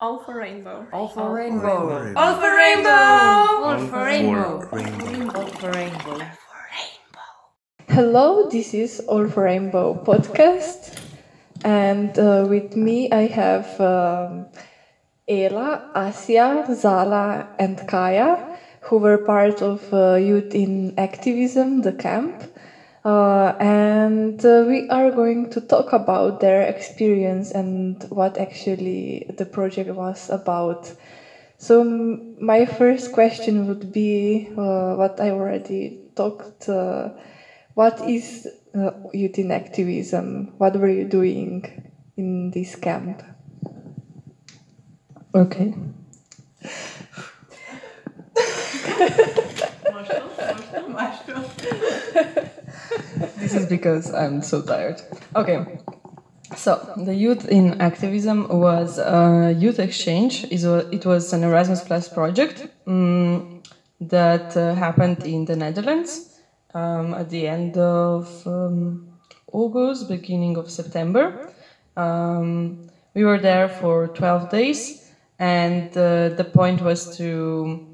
All for rainbow. All for rainbow. All for rainbow. All for rainbow. rainbow. All for rainbow. Hello, this is All for Rainbow podcast, and uh, with me I have um, Ela, Asia, Zala, and Kaya, who were part of uh, Youth in Activism, the camp. Uh, and uh, we are going to talk about their experience and what actually the project was about. So, m- my first question would be uh, what I already talked. Uh, what is uh, youth in activism? What were you doing in this camp? Okay. This is because I'm so tired. Okay. So the youth in activism was a youth exchange. It was, an Erasmus Plus project um, that uh, happened in the Netherlands um, at the end of um, August, beginning of September. Um, we were there for 12 days, and uh, the point was to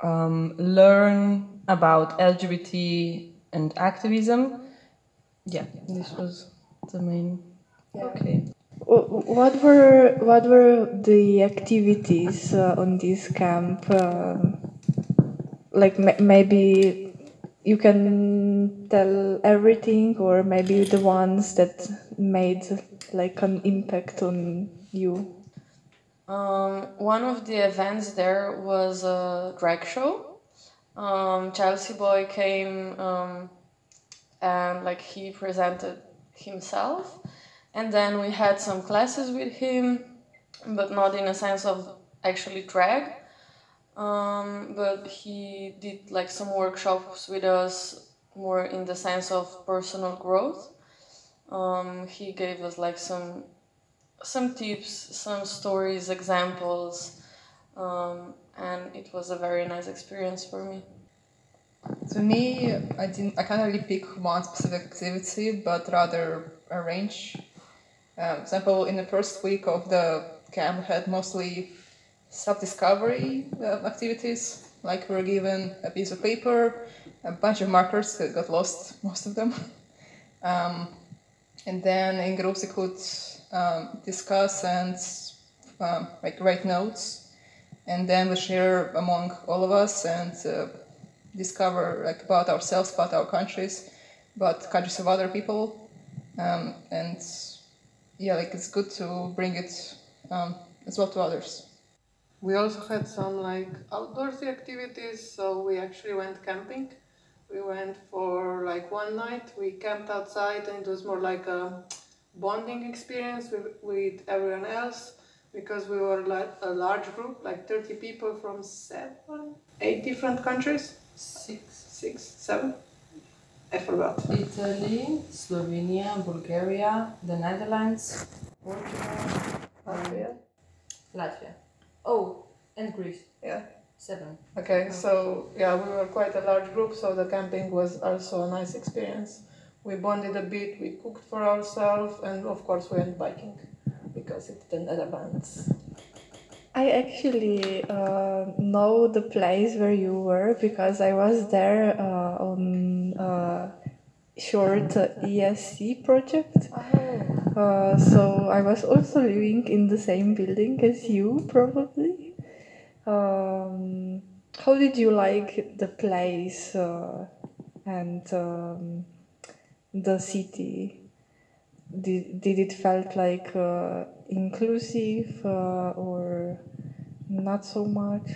um, learn about LGBT and activism. Yeah, this was the main. Okay. What were what were the activities uh, on this camp? Um like ma- maybe you can tell everything, or maybe the ones that made like an impact on you. Um, one of the events there was a drag show. Um, Chelsea Boy came um, and like he presented himself, and then we had some classes with him, but not in a sense of actually drag. Um, but he did like some workshops with us more in the sense of personal growth. Um, he gave us like some some tips, some stories, examples, um, and it was a very nice experience for me. To me, I didn't. I can't really pick one specific activity, but rather a range. Um, example, in the first week of the camp, we had mostly self-discovery uh, activities. Like we were given a piece of paper, a bunch of markers that got lost, most of them. Um, and then in groups we could um, discuss and um, like write notes, and then we share among all of us and uh, discover like about ourselves, about our countries, about countries of other people, um, and yeah, like it's good to bring it um, as well to others. We also had some like outdoorsy activities, so we actually went camping. We went for like one night. We camped outside, and it was more like a bonding experience with, with everyone else because we were like a large group, like thirty people from seven, eight different countries, Six. six, seven. I forgot. Italy, Slovenia, Bulgaria, the Netherlands, Portugal, Latvia. Latvia. Oh, and Greece. Yeah. Seven. Okay, oh. so yeah, we were quite a large group, so the camping was also a nice experience. We bonded a bit, we cooked for ourselves, and of course, we went biking because it's the Netherlands. I actually uh, know the place where you were because I was there uh, on a short uh, ESC project. Uh, so I was also living in the same building as you, probably. Um, how did you like the place uh, and um, the city? Did, did it felt like uh, inclusive uh, or not so much?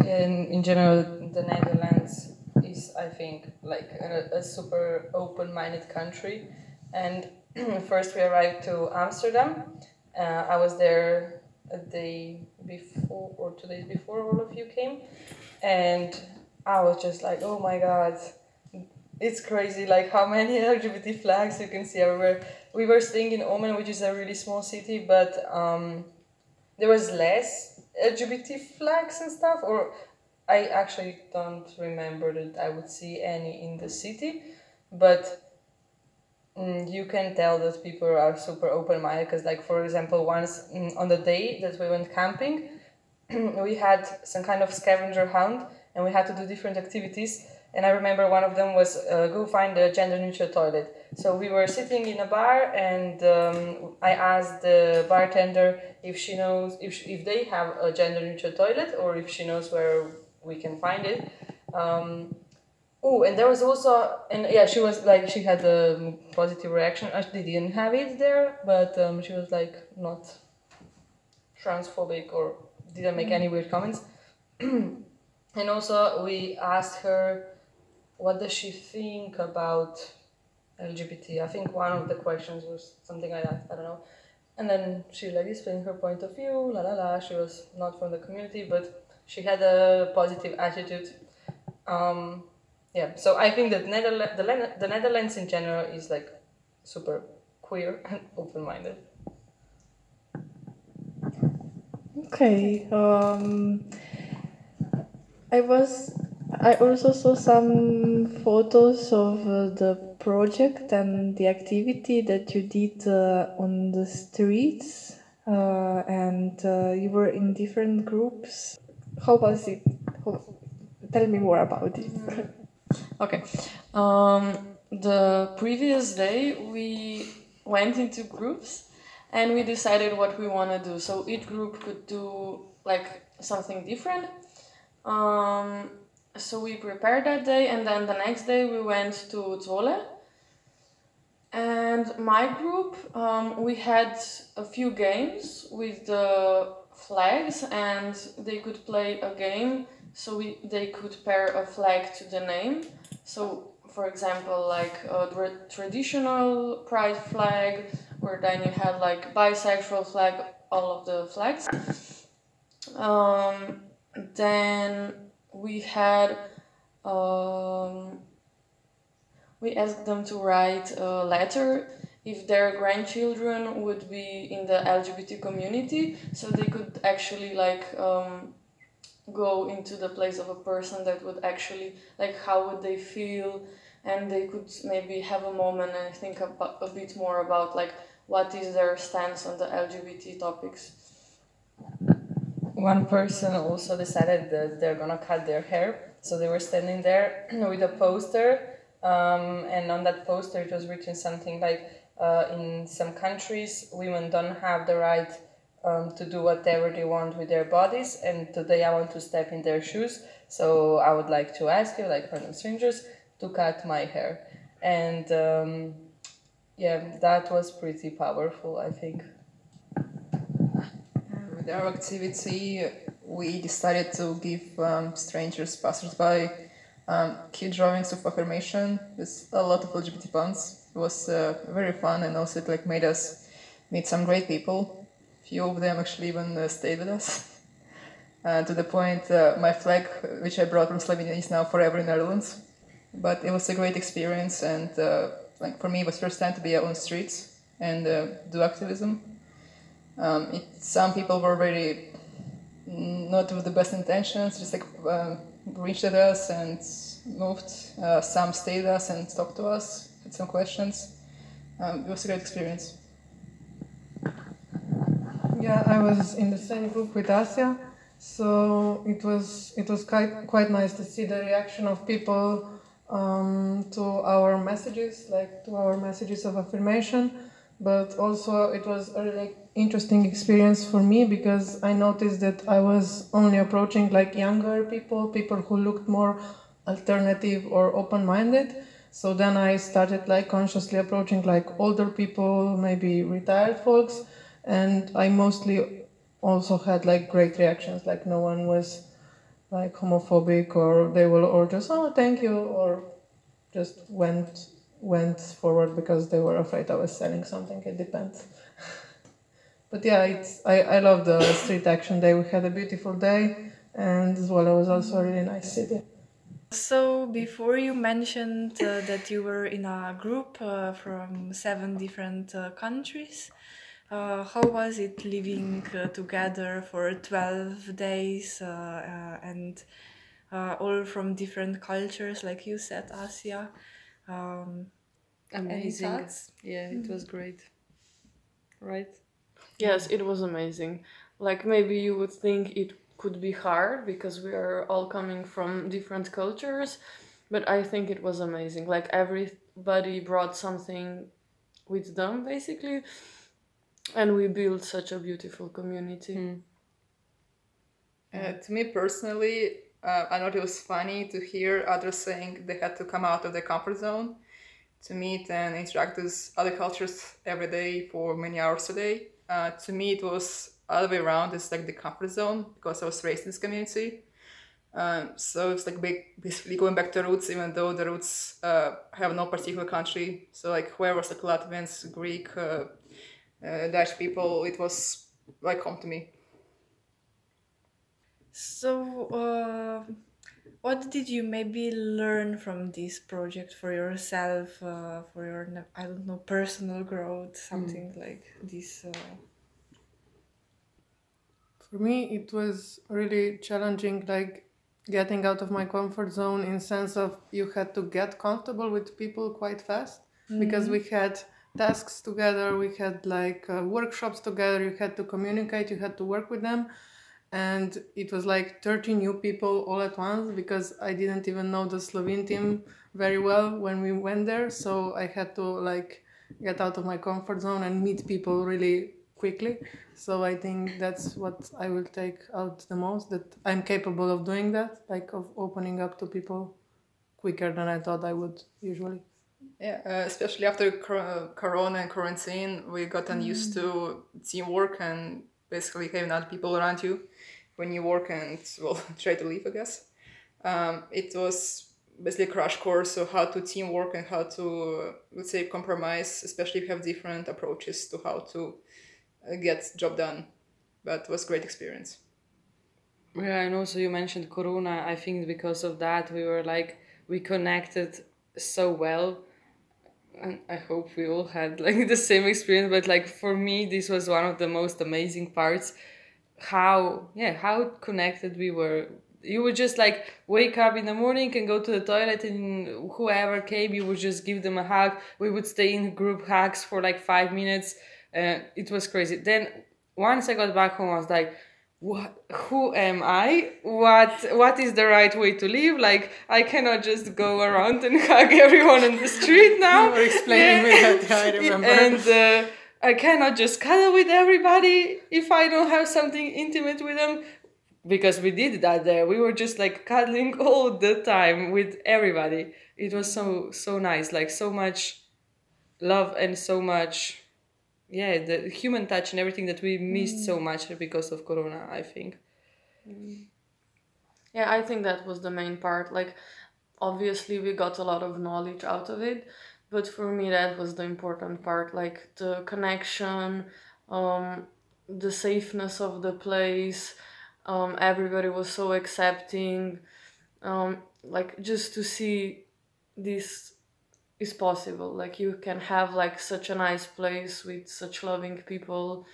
In, in general, the Netherlands is, I think, like a, a super open minded country. And first, we arrived to Amsterdam. Uh, I was there a day before or two days before all of you came. And I was just like, oh my god, it's crazy like how many LGBT flags you can see everywhere. We were staying in Ommen, which is a really small city, but um, there was less LGBT flags and stuff, or I actually don't remember that I would see any in the city, but mm, you can tell that people are super open minded because, like, for example, once mm, on the day that we went camping, we had some kind of scavenger hunt and we had to do different activities. And I remember one of them was uh, go find a gender neutral toilet. So we were sitting in a bar, and um, I asked the bartender if she knows if, she, if they have a gender neutral toilet or if she knows where we can find it. Um, oh, and there was also, and yeah, she was like, she had a positive reaction. Actually, didn't have it there, but um, she was like not transphobic or didn't make any weird comments. and also, we asked her what does she think about LGBT. I think one of the questions was something like that. I don't know. And then she like explained her point of view. La la la. She was not from the community, but she had a positive attitude. Um, yeah. So I think that Netherlands, the, the Netherlands in general is like super queer and open-minded. Okay. Um, I was. I also saw some photos of uh, the project and the activity that you did uh, on the streets, uh, and uh, you were in different groups. How was it? How, tell me more about it. Okay. Um, the previous day we went into groups and we decided what we want to do. So each group could do like something different. Um, so we prepared that day and then the next day we went to Zwolle. And my group, um, we had a few games with the flags and they could play a game so we, they could pair a flag to the name. So, for example, like a tra- traditional pride flag, where then you had like bisexual flag, all of the flags. Um, then we had um, we asked them to write a letter if their grandchildren would be in the LGBT community, so they could actually like um, go into the place of a person that would actually like how would they feel and they could maybe have a moment and think about, a bit more about like what is their stance on the lgbt topics One person also decided that they're gonna cut their hair, so they were standing there with a poster, um, and on that poster it was written something like, uh, "In some countries, women don't have the right um, to do whatever they want with their bodies, and today I want to step in their shoes. So I would like to ask you, like random strangers, to cut my hair." And um, yeah, that was pretty powerful, I think. Our activity, we decided to give um, strangers, passersby, um, cute drawings of affirmation with a lot of LGBT puns. It was uh, very fun and also it like made us meet some great people. Few of them actually even uh, stayed with us. Uh, to the point, uh, my flag, which I brought from Slovenia, is now forever in Netherlands. But it was a great experience, and uh, like for me, it was first time to be out on the streets and uh, do activism. Um, it, some people were mm, not with the best intentions, just like um, reached at us and moved. Uh, some stayed us and talked to us, had some questions. Um, it was a great experience. Yeah, I was in the same group with Asia, so it was it was quite quite nice to see the reaction of people um, to our messages, like to our messages of affirmation. But also, it was a really interesting experience for me because I noticed that I was only approaching like younger people, people who looked more alternative or open-minded. So then I started like consciously approaching like older people, maybe retired folks, and I mostly also had like great reactions. Like no one was like homophobic or they will or just oh thank you or just went went forward because they were afraid I was selling something. It depends. but yeah, it's I, I love the street action day. We had a beautiful day and Zwolle was also a really nice city. So, before you mentioned uh, that you were in a group uh, from seven different uh, countries, uh, how was it living uh, together for 12 days uh, and all from different cultures, like you said, Asia? Um, Amazing. Any thoughts? Yeah, it was great. Right? Yes, it was amazing. Like maybe you would think it could be hard because we are all coming from different cultures, but I think it was amazing. Like everybody brought something with them basically, and we built such a beautiful community. Uh, to me personally, uh, I thought it was funny to hear others saying they had to come out of their comfort zone to meet and interact with other cultures every day for many hours a day. Uh, to me, it was other way around. It's like the comfort zone because I was raised in this community. Um, so it's like big, basically going back to roots, even though the roots uh, have no particular country. So like whoever's like Latvians, Greek, uh, uh, Dutch people, it was like home to me. So, uh, what did you maybe learn from this project for yourself, uh, for your I don't know personal growth, something like this? Uh... For me, it was really challenging, like getting out of my comfort zone in sense of you had to get comfortable with people quite fast because we had tasks together, we had like uh, workshops together, you had to communicate, you had to work with them. And it was like 30 new people all at once because I didn't even know the Slovene team very well when we went there. So I had to like get out of my comfort zone and meet people really quickly. So I think that's what I will take out the most that I'm capable of doing that, like of opening up to people quicker than I thought I would usually. Yeah, uh, especially after cor- Corona and quarantine, we gotten used to teamwork and basically having other people around you when you work and well try to leave, I guess. Um, it was basically a crash course of how to teamwork and how to let's say compromise, especially if you have different approaches to how to uh, get job done. But was great experience. Yeah, and also you mentioned Corona. I think because of that, we were like, we connected so well. And I hope we all had like the same experience. But like for me, this was one of the most amazing parts. How, yeah, how connected we were. You would just like wake up in the morning and go to the toilet, and whoever came, you would just give them a hug. We would stay in group hugs for like five minutes. Uh, it was crazy. Then once I got back home, I was like, what who am i? What what is the right way to live? Like i cannot just go around and hug everyone in the street now. You were explaining me that, I remember. and uh, i cannot just cuddle with everybody if i don't have something intimate with them. Because we did that there. We were just like cuddling all the time with everybody. It was so so nice. Like so much love and so much yeah the human touch and everything that we missed so much because of corona i think Yeah, I think that was the main part. Like, obviously, we got a lot of knowledge out of it, but for me, that was the important part. Like, the connection, um, the safeness of the place, um, everybody was so accepting. Um, like, just to see this is possible. Like, you can have, like, such a nice place with such loving people,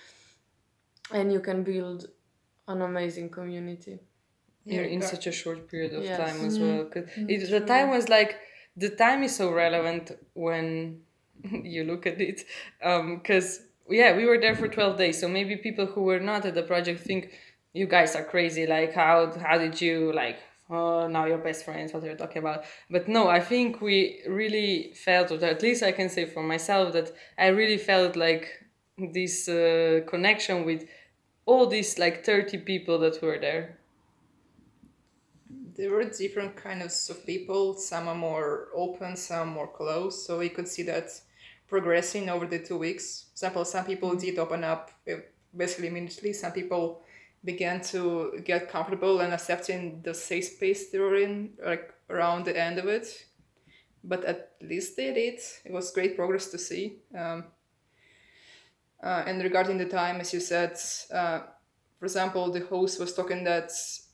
and you can build an amazing community. in, in such a short period of Yes. time as mm-hmm. well 'Cause mm-hmm. it, the time was like the time is so relevant when you look at it um, because yeah we were there for 12 days so maybe people who were not at the project think you guys are crazy like how how did you like oh now you're best friends what are you talking about but no i think we really felt or at least i can say for myself that i really felt like this uh, connection with all these like 30 people that were there there were different kinds of people. Some are more open, some more closed. So we could see that progressing over the two weeks. For example, some people did open up uh, basically immediately. Some people began to get comfortable and accepting the safe space they were in, like around the end of it. But at least they did. It was great progress to see. Um, uh, and regarding the time, as you said, uh, for example, the host was talking that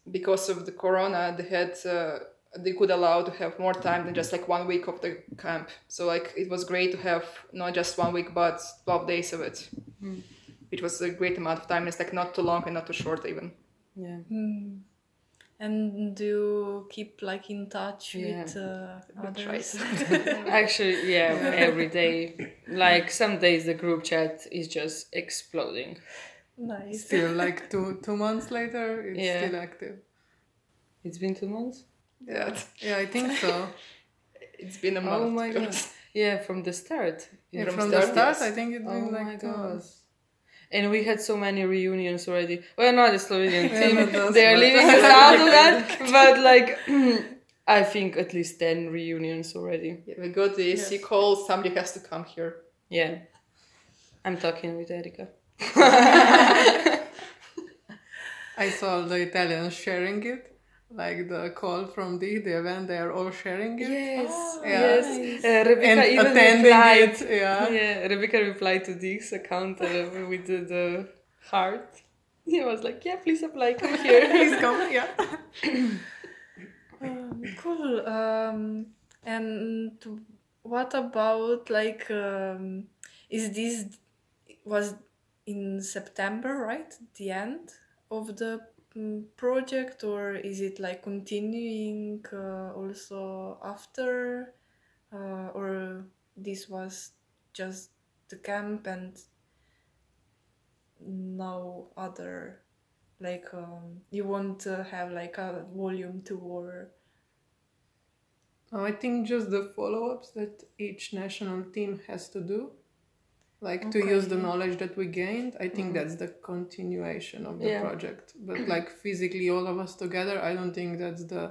because of the corona, they had uh, they could allow to have more time than just like one week of the camp. So like it was great to have not just one week but twelve days of it, which was a great amount of time. It's like not too long and not too short even. yeah And do you keep like in touch Yeah. with uh, others? Actually, yeah, every day. Like some days the group chat is just exploding. nice. Still, like two two months later, it's Yeah. still active. It's been two months. Yeah, Yeah, I think so. it's been a month. Oh my god. Yeah, from the start. Yeah, From from the start, start, yes. I think it's Oh been my like two God. months. And we had so many reunions already. Well, not the Slovenian team. not they are but- leaving us out of that. But like, I think at least 10 reunions already. Yeah, we go to the AC call, somebody has to come here. Yeah. I'm talking with Erika. I saw the Italians sharing it, like the call from the, the event, they are all sharing it. Yes. Yeah. yes. Uh, Rebecca And even attending replied. it, yeah. Yeah, Rebecca replied to this account uh, with the, the heart. He was like, yeah, please apply, come here. Please come, yeah. Um, cool. Um, and what about like um, is this was in September, right? The end of the mm, project, or is it like continuing uh, also after, uh, or this was just the camp and no other like um, you won't uh, have like a volume two or I think just the follow ups that each national team has to do, like to use the knowledge that we gained. I think that's the continuation of the Yeah. project. But like physically, all of us together, I don't think that's the.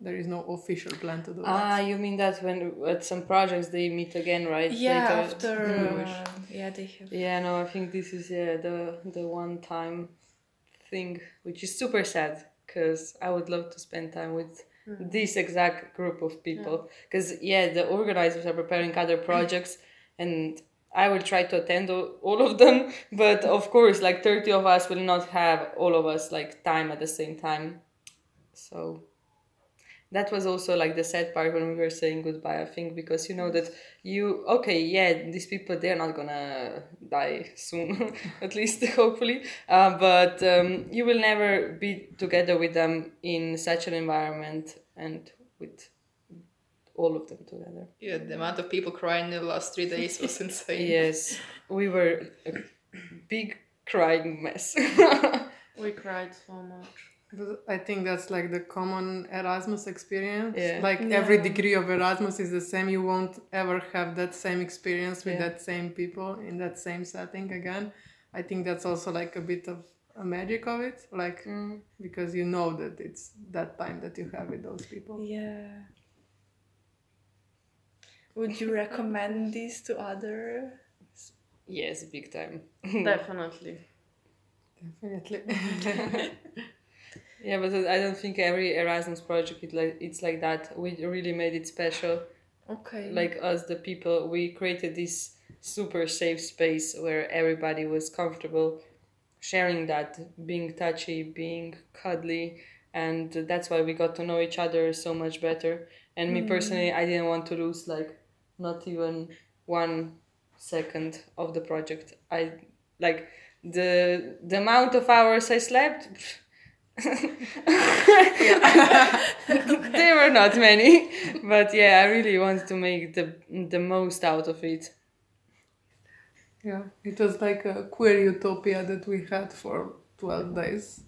There is no official plan to do that. Ah, that. you mean that when at some projects they meet again, right? yeah Later? after Mm. uh, yeah they have Yeah, no, I think this is yeah the the one time thing, which is super sad because I would love to spend time with this exact group of people. Because yeah. the organizers are preparing other projects, and I will try to attend all of them. But of course, like thirty of us will not have all of us like time at the same time. So that was also like the sad part when we were saying goodbye i think because you know that you okay yeah these people they're not gonna die soon at least hopefully uh, but um, you will never be together with them in such an environment and with all of them together Yeah, the amount of people crying in the last three days was insane. yes we were a big crying mess We cried so much. I think that's like the common Erasmus experience. Yeah. Like every degree of Erasmus is the same. You won't ever have that same experience with Yeah. that same people in that same setting again. I think that's also like a bit of a magic of it. Like mm. because you know that it's that time that you have with those people. yeah would you recommend this to other yes big time Definitely. Definitely. Yeah, but I don't think every Erasmus project it like it's like that. We really made it special. okay Like us, the people, we created this super safe space where everybody was comfortable sharing that, being touchy, being cuddly, and that's why we got to know each other so much better. And me mm. personally, I didn't want to lose like not even one second of the project. I like the the amount of hours I slept. there were not many, but yeah, I really wanted to make the the most out of it. yeah. It was like a queer utopia that we had for twelve days.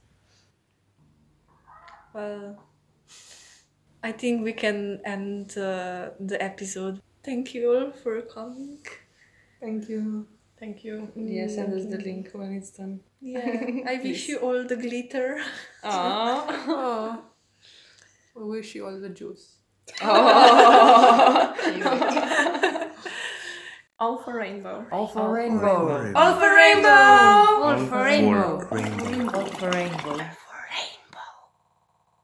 well i think we can end uh, the episode thank you all for coming Thank you. thank you Yeah, send us the link when it's done. yeah i wish you all the glitter Aww. Oh. We wish you all the juice. all for rainbow All for rainbow. all for rainbow All for rainbow. rainbow. All for rainbow.